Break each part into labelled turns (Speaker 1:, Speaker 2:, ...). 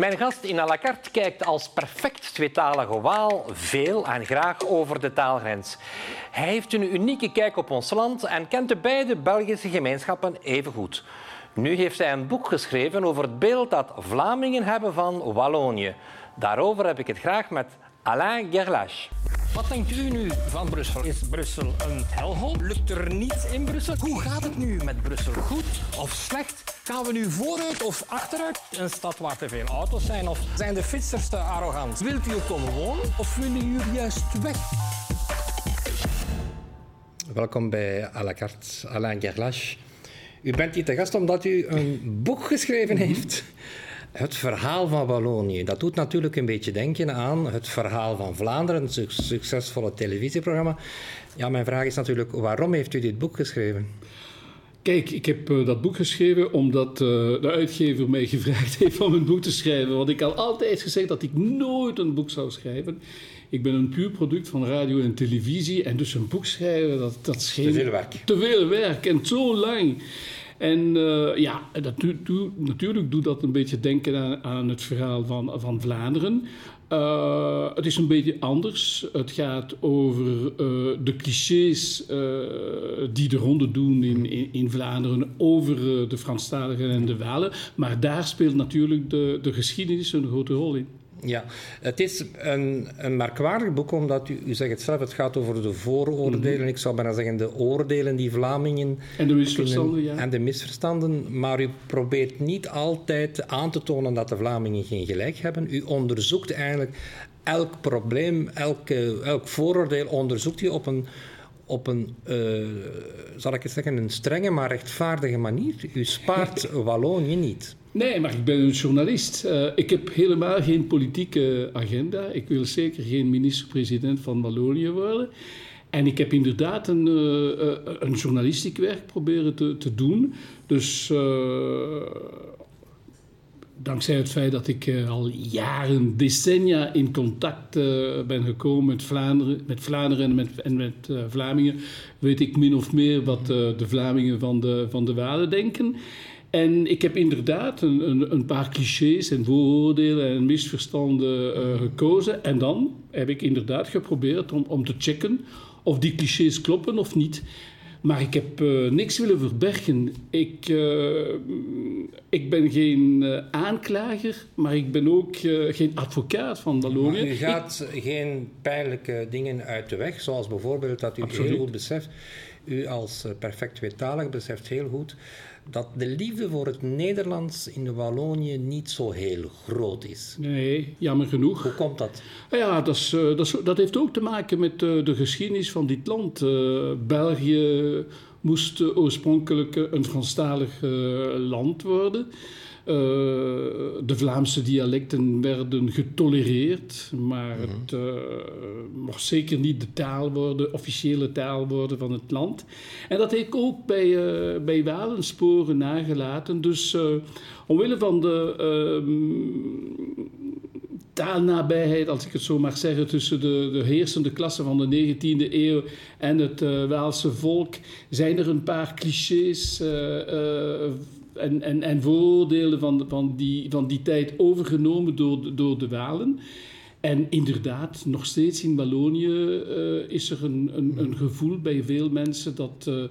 Speaker 1: Mijn gast in à la carte kijkt als perfect tweetalige Waal veel en graag over de taalgrens. Hij heeft een unieke kijk op ons land en kent de beide Belgische gemeenschappen even goed. Nu heeft hij een boek geschreven over het beeld dat Vlamingen hebben van Wallonië. Daarover heb ik het graag met Alain Gerlache. Wat denkt u nu van Brussel? Is Brussel een helhol? Lukt er niets in Brussel? Hoe gaat het nu met Brussel? Goed of slecht? Gaan we nu vooruit of achteruit? Een stad waar te veel auto's zijn? Of zijn de fietsers te arrogant? Wilt u komen wonen of willen jullie juist weg?
Speaker 2: Welkom bij à la carte, Alain Gerlache. U bent hier te gast omdat u een boek geschreven heeft. Het verhaal van Wallonië. Dat doet natuurlijk een beetje denken aan het verhaal van Vlaanderen, een succesvolle televisieprogramma. Ja, mijn vraag is natuurlijk, waarom heeft u dit boek geschreven?
Speaker 3: Kijk, ik heb uh, dat boek geschreven omdat uh, de uitgever mij gevraagd heeft om een boek te schrijven. Want ik had altijd gezegd dat ik nooit een boek zou schrijven. Ik ben een puur product van radio en televisie. En dus een boek schrijven, dat, dat is geen...
Speaker 2: Te veel werk.
Speaker 3: Te veel werk en zo lang. En uh, ja, dat natuurlijk doet dat een beetje denken aan, aan het verhaal van, van Vlaanderen. Uh, het is een beetje anders. Het gaat over uh, de clichés die de ronde doen in, in, in Vlaanderen over de Franstaligen en de Walen. Maar daar speelt natuurlijk de, de geschiedenis een grote rol in.
Speaker 2: Ja, het is een, een merkwaardig boek, omdat u, u zegt het zelf, het gaat over de vooroordelen. Mm -hmm. Ik zou bijna zeggen de oordelen die Vlamingen...
Speaker 3: En de misverstanden,
Speaker 2: kunnen,
Speaker 3: ja.
Speaker 2: En de misverstanden, maar u probeert niet altijd aan te tonen dat de Vlamingen geen gelijk hebben. U onderzoekt eigenlijk elk probleem, elk, elk vooroordeel onderzoekt u op een op een, uh, zal ik het zeggen, een strenge maar rechtvaardige manier. U spaart Wallonië niet.
Speaker 3: Nee, maar ik ben een journalist. Uh, ik heb helemaal geen politieke agenda. Ik wil zeker geen minister-president van Wallonië worden. En ik heb inderdaad een, uh, een journalistiek werk proberen te, te doen. Dus dankzij het feit dat ik al jaren, decennia in contact ben gekomen met Vlaanderen, met Vlaanderen en met, en met Vlamingen, weet ik min of meer wat de Vlamingen van de, van de Walen denken. En ik heb inderdaad een, een, een paar clichés en vooroordelen en misverstanden gekozen. En dan heb ik inderdaad geprobeerd om, om te checken of die clichés kloppen of niet. Maar ik heb uh, niks willen verbergen. Ik, uh, ik ben geen uh, aanklager, maar ik ben ook geen advocaat van Wallonië.
Speaker 2: Maar u gaat ik... geen pijnlijke dingen uit de weg, zoals bijvoorbeeld dat u Absoluut. heel goed beseft, u als perfect tweetalig beseft heel goed dat de liefde voor het Nederlands in de Wallonië niet zo heel groot is.
Speaker 3: Nee, jammer genoeg.
Speaker 2: Hoe komt dat?
Speaker 3: Ja, dat, is, dat, is, dat heeft ook te maken met uh, de geschiedenis van dit land. Uh, België moest oorspronkelijk een Franstalig land worden. Uh, de Vlaamse dialecten werden getolereerd, maar mm -hmm. het uh, mocht zeker niet de taal worden, officiële taal worden van het land. En dat heeft ook bij, uh, bij Walen sporen nagelaten. Dus omwille van de taalnabijheid, als ik het zo mag zeggen, tussen de, de heersende klasse van de 19e eeuw en het Waalse volk, zijn er een paar clichés en, en, en vooroordelen van, van, die, van die tijd overgenomen door, door de Walen. En inderdaad, nog steeds in Wallonië uh, is er een, een, een, gevoel bij veel mensen dat, uh,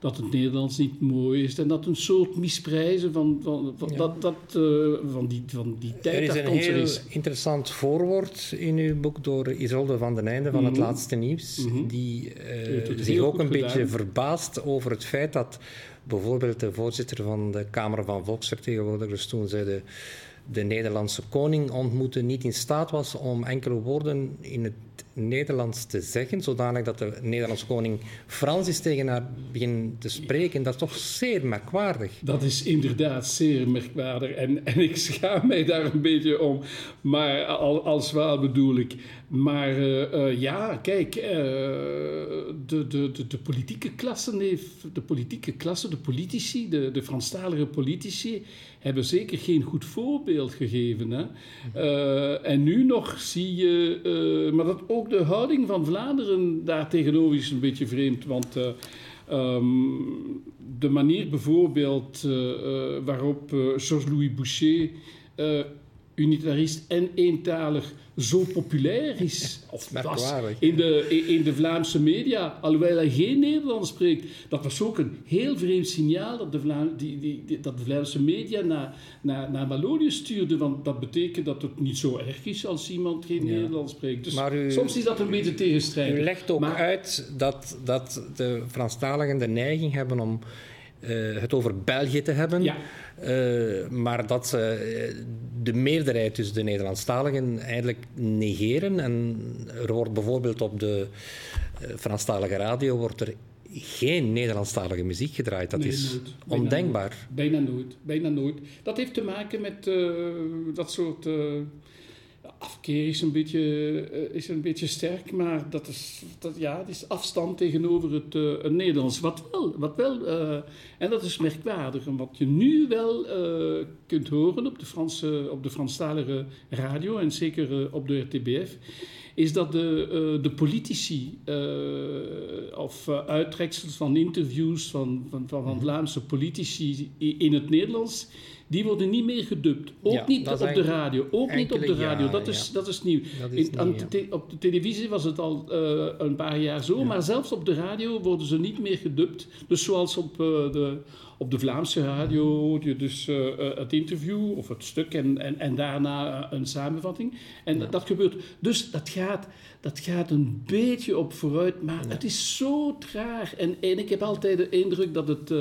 Speaker 3: dat het Nederlands niet mooi is. En dat een soort misprijzen van, van, van, ja. dat, dat, uh, van, die, van die tijd
Speaker 2: Er is een heel is. interessant voorwoord in uw boek door Isolde van den Einde van mm -hmm. het Laatste Nieuws. Mm -hmm. Die zich ook een gedaan. beetje verbaast over het feit dat bijvoorbeeld de voorzitter van de Kamer van Volksvertegenwoordigers toen zei de, de Nederlandse koning ontmoette niet in staat was om enkele woorden in het Nederlands te zeggen, zodanig dat de Nederlandse koning Frans is tegen haar begint te spreken. Dat is toch zeer merkwaardig.
Speaker 3: Dat is inderdaad zeer merkwaardig. En, en ik schaam mij daar een beetje om. Maar al, als wel bedoel ik. Maar uh, uh, ja, kijk, de, de, de, de, politieke klasse heeft, de politieke klasse, de politici, de, de Franstalige politici, hebben zeker geen goed voorbeeld gegeven. Hè? en nu nog zie je, maar dat ook de houding van Vlaanderen daar tegenover is een beetje vreemd. Want uh, um, de manier bijvoorbeeld uh, uh, waarop Georges-Louis Boucher unitarist en eentalig zo populair is.
Speaker 2: Of was
Speaker 3: in de, in de Vlaamse media, alhoewel hij geen Nederlands spreekt. Dat was ook een heel vreemd signaal dat de, Vlaam, die, die, dat de Vlaamse media naar, naar, naar Wallonië stuurde. Want dat betekent dat het niet zo erg is als iemand geen Nederlands spreekt. Dus soms is dat een beetje tegenstrijdig.
Speaker 2: U legt ook uit dat, dat de Franstaligen de neiging hebben om uh, het over België te hebben.
Speaker 3: Ja.
Speaker 2: Uh, maar dat ze eh, de meerderheid, dus de Nederlandstaligen, eigenlijk negeren. En er wordt bijvoorbeeld op de Franstalige radio wordt er geen Nederlandstalige muziek gedraaid. Dat is nooit. ondenkbaar.
Speaker 3: Bijna nooit. Bijna nooit. Dat heeft te maken met dat soort afkeer is een beetje, uh, is een beetje sterk, maar dat is, dat, ja, het is afstand tegenover het, uh, het Nederlands. Wat wel, wat wel uh, en dat is merkwaardig. En wat je nu wel kunt horen op de, Franse, op de Franstalige radio en zeker op de RTBF, is dat de, de politici of uittreksels van interviews van, van, van, van mhm. Vlaamse politici in het Nederlands die worden niet meer gedubt. Ook niet op de radio. Ook niet op de radio. dat, is, dat is nieuw. op de televisie was het al uh, een paar jaar zo, maar zelfs op de radio worden ze niet meer gedubt. Dus zoals op, uh, de, op de Vlaamse radio je dus uh, het interview of het stuk en, en, en daarna een samenvatting. En dat, dat gebeurt. Dus dat gaat, dat gaat een beetje op vooruit, maar het is zo traag. En, en ik heb altijd de indruk dat het,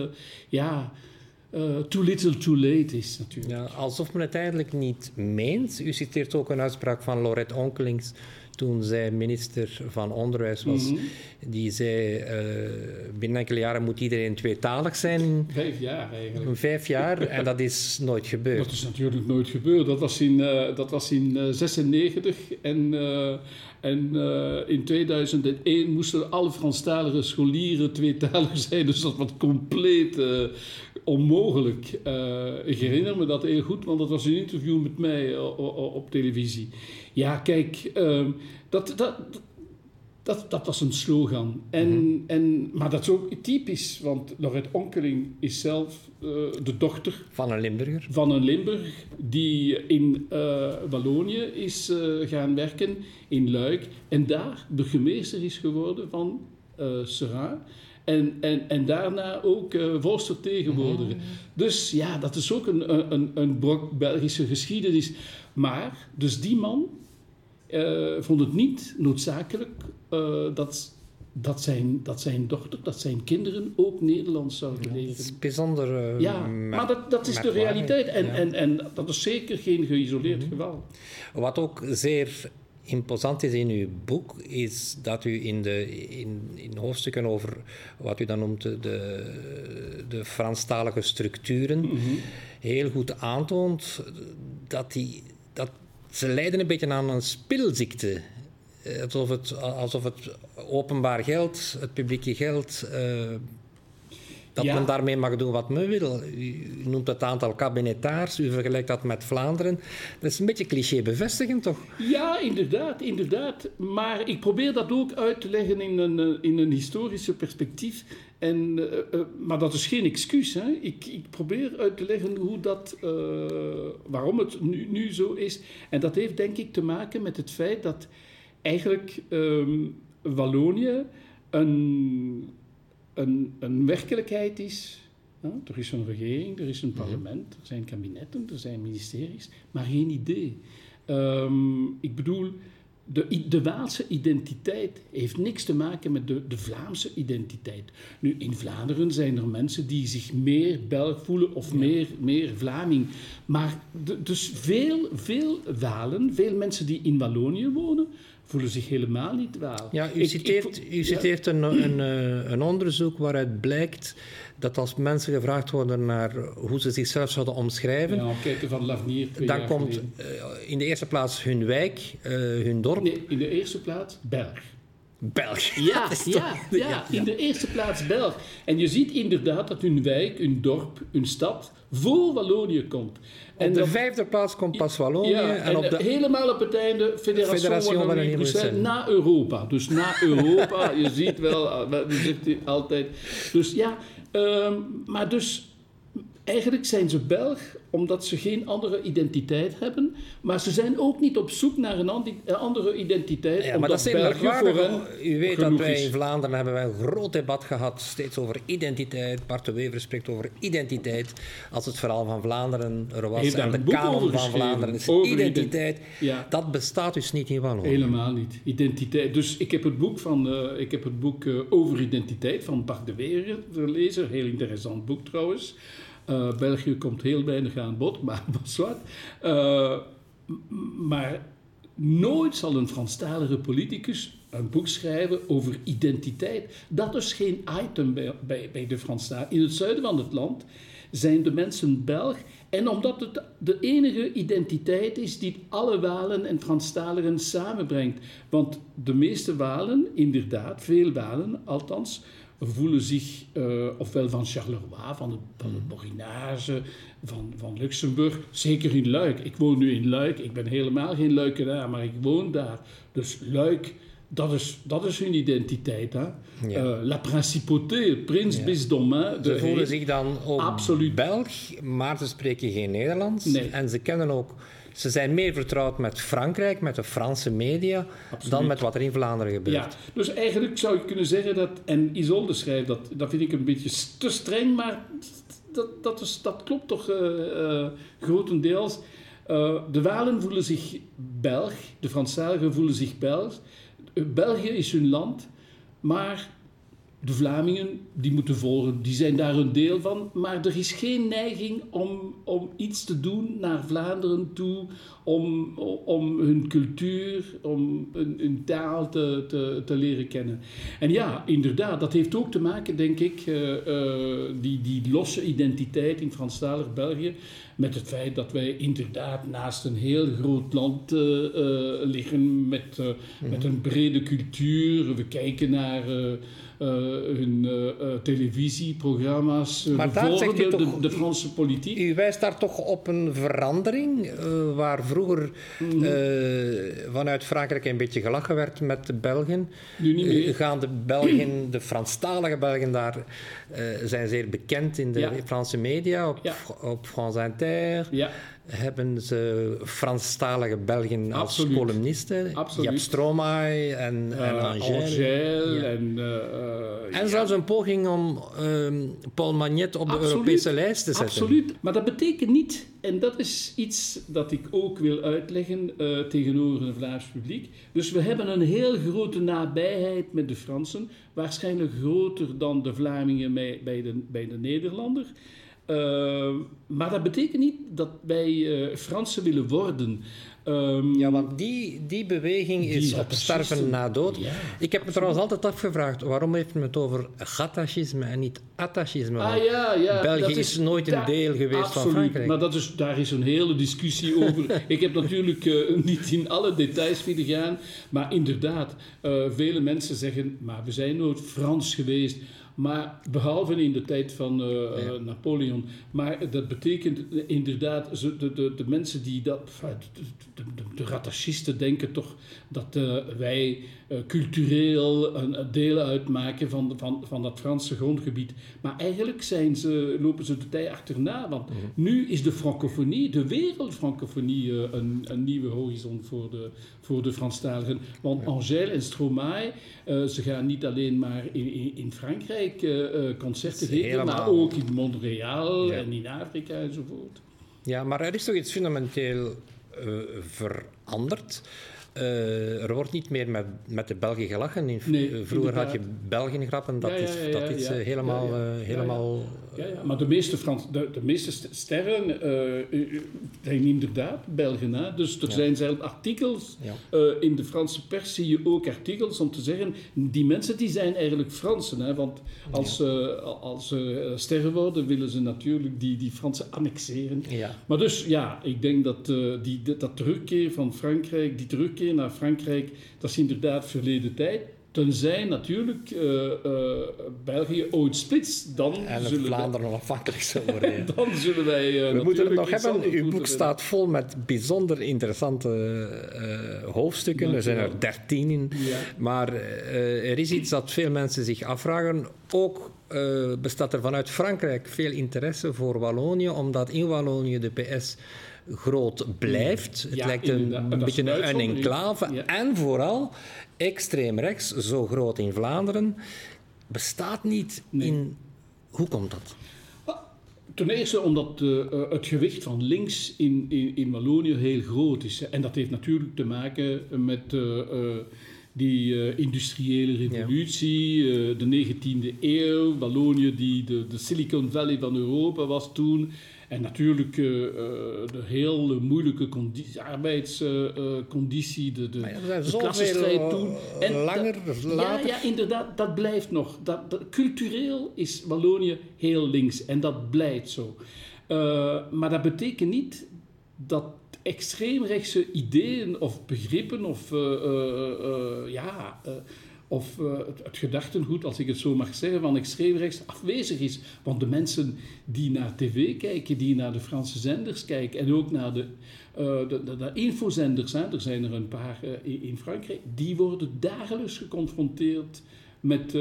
Speaker 3: ja uh, too little too late is natuurlijk.
Speaker 2: Ja, alsof men het eigenlijk niet meent. U citeert ook een uitspraak van Lorette Onkelings toen zij minister van Onderwijs was. Mhm. Die zei, uh, binnen enkele jaren moet iedereen tweetalig zijn.
Speaker 3: Vijf jaar eigenlijk.
Speaker 2: Vijf jaar, en dat is nooit gebeurd.
Speaker 3: Dat is natuurlijk nooit gebeurd. Dat was in 1996 uh, en... En uh, in 2001 moesten alle Franstalige scholieren tweetalig zijn, dus dat was compleet onmogelijk. Uh, ik herinner me dat heel goed, want dat was een interview met mij op televisie. Ja, kijk, ehm, dat, dat, dat, dat was een slogan. En, mm en, maar dat is ook typisch, want Lorette Onkeling is zelf uh, de dochter...
Speaker 2: Van een Limburger.
Speaker 3: Van een Limburg die in uh, Wallonië is uh, gaan werken, in Luik. En daar burgemeester is geworden van Seraing. En, en, en daarna ook uh, volksvertegenwoordiger. Mm Dus ja, dat is ook een, een, een brok Belgische geschiedenis. Maar, dus die man uh, vond het niet noodzakelijk uh, dat, dat, zijn, dat zijn dochter, dat zijn kinderen ook Nederlands zouden leren. Dat
Speaker 2: is bijzonder.
Speaker 3: ja, maar dat, dat is de realiteit. En, en, en dat is zeker geen geïsoleerd mm geval.
Speaker 2: Wat ook zeer imposant is in uw boek, is dat u in, de, in, in hoofdstukken over wat u dan noemt de, de Franstalige structuren mm -hmm. heel goed aantoont dat, die, dat ze lijden een beetje aan een spilziekte. Eh, alsof het, alsof het openbaar geld, het publieke geld, uh, dat men daarmee mag doen wat men wil. U noemt het aantal kabinetaars, u vergelijkt dat met Vlaanderen. Dat is een beetje cliché bevestigend, toch?
Speaker 3: Ja, inderdaad, inderdaad. Maar ik probeer dat ook uit te leggen in een, eh, in een historische perspectief. En, uh, uh, maar dat is geen excuus. Hè? Ik, ik, probeer uit te leggen hoe dat, uh, waarom het nu, nu, zo is. En dat heeft denk ik te maken met het feit dat eigenlijk um, Wallonië een een, een werkelijkheid is. er is een regering, er is een mhm. parlement, er zijn kabinetten, er zijn ministeries, maar geen idee. Um, ik bedoel, de, de Waalse identiteit heeft niks te maken met de, de Vlaamse identiteit. Nu, in Vlaanderen zijn er mensen die zich meer Belg voelen of meer, meer Vlaming. Maar de, dus veel, veel Walen, veel mensen die in Wallonië wonen, voelen zich helemaal niet wel.
Speaker 2: Ja, u citeert, u citeert een, een, eh, een, onderzoek waaruit blijkt dat als mensen gevraagd worden naar hoe ze zichzelf zouden omschrijven...
Speaker 3: Ja, enquête van Lavnier
Speaker 2: Dan komt uh, in de eerste plaats hun wijk, uh, hun dorp...
Speaker 3: Nee, in de eerste plaats Belg. Ja, ja, ja, in de eerste plaats Belg. En je ziet inderdaad dat hun wijk, hun dorp, hun stad voor Wallonië komt.
Speaker 2: En op de vijfde plaats komt pas Wallonië.
Speaker 3: en, op de, helemaal op het einde Federatie, Federatie Brussel na Europa. Dus na Europa, je ziet wel, we zitten altijd... Dus ja, um, maar dus Eigenlijk zijn ze Belg omdat ze geen andere identiteit hebben, maar ze zijn ook niet op zoek naar een andere identiteit.
Speaker 2: Ja, maar dat is merkwaardig. U weet dat wij in Vlaanderen hebben wij een groot debat gehad, steeds over identiteit. Bart de Wever spreekt over identiteit. Als het verhaal van Vlaanderen er was en de kanon van Vlaanderen is identiteit. Ja. Dat bestaat dus niet in Wallonië.
Speaker 3: Helemaal niet. Identiteit. Dus ik heb het boek, van, uh, ik heb het boek uh, over identiteit van Bart de Wever gelezen. Heel interessant boek trouwens. Uh, België komt heel weinig aan bod, maar wat. Uh, maar nooit zal een Franstalige politicus een boek schrijven over identiteit. Dat is geen item bij, bij, bij de Franstaligen. In het zuiden van het land zijn de mensen Belg. En omdat het de enige identiteit is die alle Walen en Franstaligen samenbrengt. Want de meeste Walen, inderdaad, veel Walen althans, voelen zich uh, ofwel van Charleroi, van het, van het Borinage, van, van Luxemburg, zeker in Luik. Ik woon nu in Luik, ik ben helemaal geen Luikenaar, maar ik woon daar. Dus Luik, dat is, dat is hun identiteit. Hè? Uh, la principauté, prins ja.
Speaker 2: Ze voelen zich dan ook absoluut. Belg, maar ze spreken geen Nederlands. Nee. En ze kennen ook ze zijn meer vertrouwd met Frankrijk, met de Franse media, dan met wat er in Vlaanderen gebeurt. Ja,
Speaker 3: dus eigenlijk zou je kunnen zeggen dat, en Isolde schrijft dat, dat vind ik een beetje te streng, maar dat, dat, is, dat klopt toch uh, uh, grotendeels. Uh, de Walen voelen zich Belg, de Franstaligen voelen zich Belg. België is hun land, maar de Vlamingen die moeten volgen, die zijn daar een deel van. Maar er is geen neiging om, om iets te doen naar Vlaanderen toe, om, om hun cultuur, om hun, hun taal te, te, te, leren kennen. En ja, inderdaad, dat heeft ook te maken, denk ik, uh, uh, die, die losse identiteit in Franstalig België, met het feit dat wij inderdaad naast een heel groot land uh, liggen met, mm. met een brede cultuur. We kijken naar uh, hun uh, televisieprogramma's.
Speaker 2: maar toch,
Speaker 3: de, de, Franse politiek.
Speaker 2: U wijst daar toch op een verandering waar vroeger mm vanuit Frankrijk een beetje gelachen werd met de Belgen.
Speaker 3: Nu niet meer.
Speaker 2: gaan de Belgen, de Franstalige Belgen daar, zijn zeer bekend in de ja. Franse media, op, ja. op France Inter. Ja hebben ze Franstalige Belgen als columnisten. Absoluut. Je hebt en, uh, en
Speaker 3: ja. En, uh,
Speaker 2: en zelfs een poging om uh, Paul Magnet op Absoluut. de Europese lijst te zetten.
Speaker 3: Absoluut, maar dat betekent niet, en dat is iets dat ik ook wil uitleggen uh, tegenover het Vlaams publiek. Dus we hebben een heel grote nabijheid met de Fransen, waarschijnlijk groter dan de Vlamingen bij, de, bij de Nederlander. Uh, maar dat betekent niet dat wij uh, Fransen willen worden.
Speaker 2: Um, ja, want die, die beweging die is op sterven na dood. Ja, ik heb me trouwens altijd afgevraagd, waarom heeft men het over gatachisme en niet attachisme?
Speaker 3: Ah, ja, ja,
Speaker 2: België is, is, nooit een deel geweest
Speaker 3: absoluut,
Speaker 2: van Frankrijk.
Speaker 3: Maar dat is, daar is een hele discussie over. ik heb natuurlijk uh, niet in alle details willen gaan, maar inderdaad, vele mensen zeggen, maar we zijn nooit Frans geweest. Maar behalve in de tijd van uh, ja. Napoleon. Maar dat betekent inderdaad, de, de, de mensen die dat. De, de, de rattachisten denken toch dat uh, wij uh, cultureel een, deel uitmaken van, van, van dat Franse grondgebied. Maar eigenlijk zijn ze, lopen ze de tijd achterna. Want mm -hmm. nu is de francofonie, de wereldfrancofonie, een, een nieuwe horizon voor de, voor de Franstaligen. Want ja. Angèle en Stromae, ze gaan niet alleen maar in, in, in Frankrijk concerten geven, helemaal... maar ook in Montreal en in Afrika enzovoort.
Speaker 2: Ja, maar er is toch iets fundamenteel uh, veranderd. Uh, er wordt niet meer met, met de Belgen gelachen. In,
Speaker 3: nee,
Speaker 2: vroeger had je Belgen-grappen, dat, ja, ja, ja, is, dat is uh, helemaal...
Speaker 3: maar de meeste, Frans, de, de meeste sterren uh, zijn inderdaad Belgen. Hè? Dus er zijn zelfs artikels. in de Franse pers zie je ook artikels om te zeggen... die mensen die zijn eigenlijk Fransen. Hè? Want als, als ze sterren worden, willen ze natuurlijk die, die Fransen annexeren. Maar dus ja, ik denk dat die, dat terugkeer van Frankrijk... die terugkeer naar Frankrijk, dat is inderdaad verleden tijd. Tenzij natuurlijk uh, uh, België ooit splitst, dan
Speaker 2: en
Speaker 3: zullen
Speaker 2: Vlaanderen onafhankelijk zou worden.
Speaker 3: dan zullen wij. Uh,
Speaker 2: We moeten het nog hebben. Uw boek staat vol met bijzonder interessante hoofdstukken. Er zijn er dertien in. Ja. Maar er is iets dat veel mensen zich afvragen. Ook bestaat er vanuit Frankrijk veel interesse voor Wallonië, omdat in Wallonië de PS groot blijft. Het lijkt een, beetje een enclave. En vooral extreem rechts, zo groot in Vlaanderen, bestaat niet in. Hoe komt dat?
Speaker 3: Ten eerste omdat uh, het gewicht van links in, in, in, Wallonië heel groot is. En dat heeft natuurlijk te maken met uh, die industriële revolutie, de 19e eeuw, Wallonië die de, de Silicon Valley van Europa was toen. En natuurlijk uh, de heel moeilijke arbeidsconditie, de, de, de klassenstrijd toen.
Speaker 2: En langer, later.
Speaker 3: Ja, ja, inderdaad, dat blijft nog. Dat, dat, cultureel is Wallonië heel links en dat blijft zo. Uh, maar dat betekent niet dat extreemrechtse ideeën of begrippen of ja of uh, het, het, gedachtengoed, als ik het zo mag zeggen, van extreemrechts afwezig is. Want de mensen die naar tv kijken, die naar de Franse zenders kijken en ook naar de, uh, de, de, de, infozenders, hè, er zijn er een paar uh, in Frankrijk, die worden dagelijks geconfronteerd met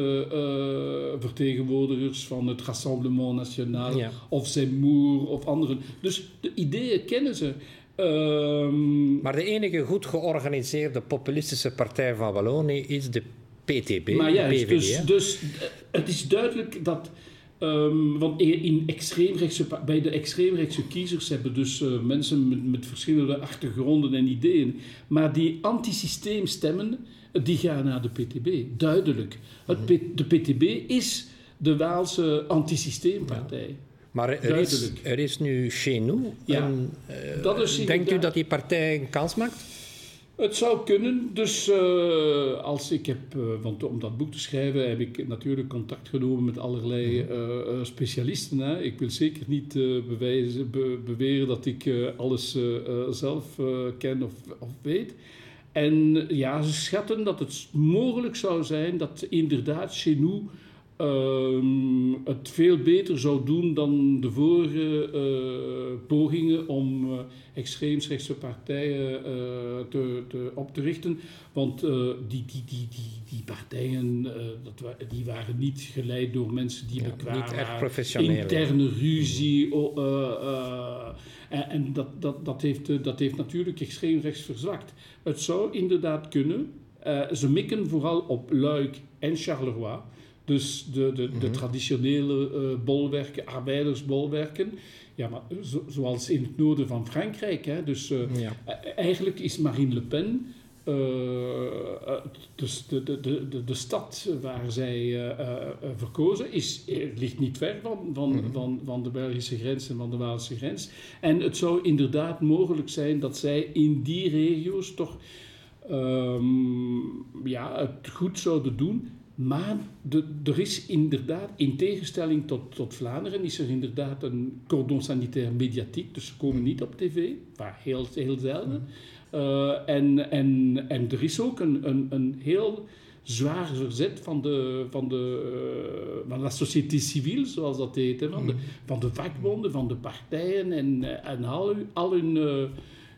Speaker 3: vertegenwoordigers van het Rassemblement National ja. of Zemmour of anderen. Dus de ideeën kennen ze.
Speaker 2: Um... Maar de enige goed georganiseerde populistische partij van Wallonië is de PTB,
Speaker 3: maar juist, dus, dus eh, het is duidelijk dat... Um, want in extreemrechtse, bij de extreemrechtse kiezers hebben dus uh, mensen met, met, verschillende achtergronden en ideeën. Maar die antisysteem stemmen, die gaan naar de PTB. Duidelijk. Het, mhm. de PTB is de Waalse antisysteempartij. Ja.
Speaker 2: Maar er is, er is, nu chez nous. Ja, uh, denkt u dat die partij een kans maakt?
Speaker 3: Het zou kunnen. Dus uh, als ik heb, uh, want om dat boek te schrijven heb ik natuurlijk contact genomen met allerlei uh, specialisten. Hè. Ik wil zeker niet bewijzen, be, beweren dat ik alles zelf ken of, of, weet. En ja, ze schatten dat het mogelijk zou zijn dat inderdaad chez Ehm, het veel beter zou doen dan de vorige uh, pogingen om uh, extreemsrechtse partijen uh, te, te, op te richten. Want die, die, die, die, die partijen dat, die waren niet geleid door mensen die ja, bekwaam waren. Interne ruzie. en, en dat, dat, dat, heeft, dat heeft natuurlijk extreemrechts verzwakt. Het zou inderdaad kunnen. ze mikken vooral op Luik en Charleroi. Dus de, de, de mhm. traditionele uh, bolwerken, arbeidersbolwerken. Ja, maar zoals in het noorden van Frankrijk. Hè, dus uh, eigenlijk is Marine Le Pen uh, dus de, de, de, de, stad waar zij verkozen is, ligt niet ver van, van, mm -hmm. van, van de Belgische grens en van de Waalse grens. En het zou inderdaad mogelijk zijn dat zij in die regio's toch um, ja, het goed zouden doen. Maar de, er is inderdaad, in tegenstelling tot, tot Vlaanderen, is er inderdaad een cordon sanitaire mediatiek. Dus ze komen niet op tv, waar heel, heel zelden. Uh, en, en, en er is ook een, een, een heel zwaar verzet van de, van de, uh, van de société civile, zoals dat heet. Hè, van, de, van de vakbonden, van de partijen en, en al, al hun... Uh,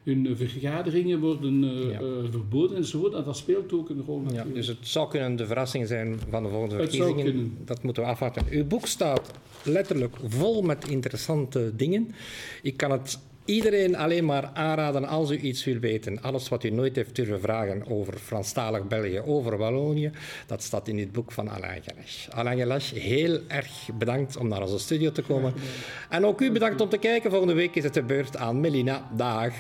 Speaker 3: hun vergaderingen worden uh, ja. uh, verboden enzovoort. En dat speelt ook een rol natuurlijk.
Speaker 2: Ja, dus het zou kunnen de verrassing zijn van de volgende verkiezingen. Dat moeten we afwachten. Uw boek staat letterlijk vol met interessante dingen. Ik kan het iedereen alleen maar aanraden als u iets wil weten. Alles wat u nooit heeft durven vragen over Franstalig België, over Wallonië, dat staat in dit boek van Alain Gelache. Alain Gelache, heel erg bedankt om naar onze studio te komen. En ook u bedankt om te kijken. Volgende week is het de beurt aan Melina. Dag.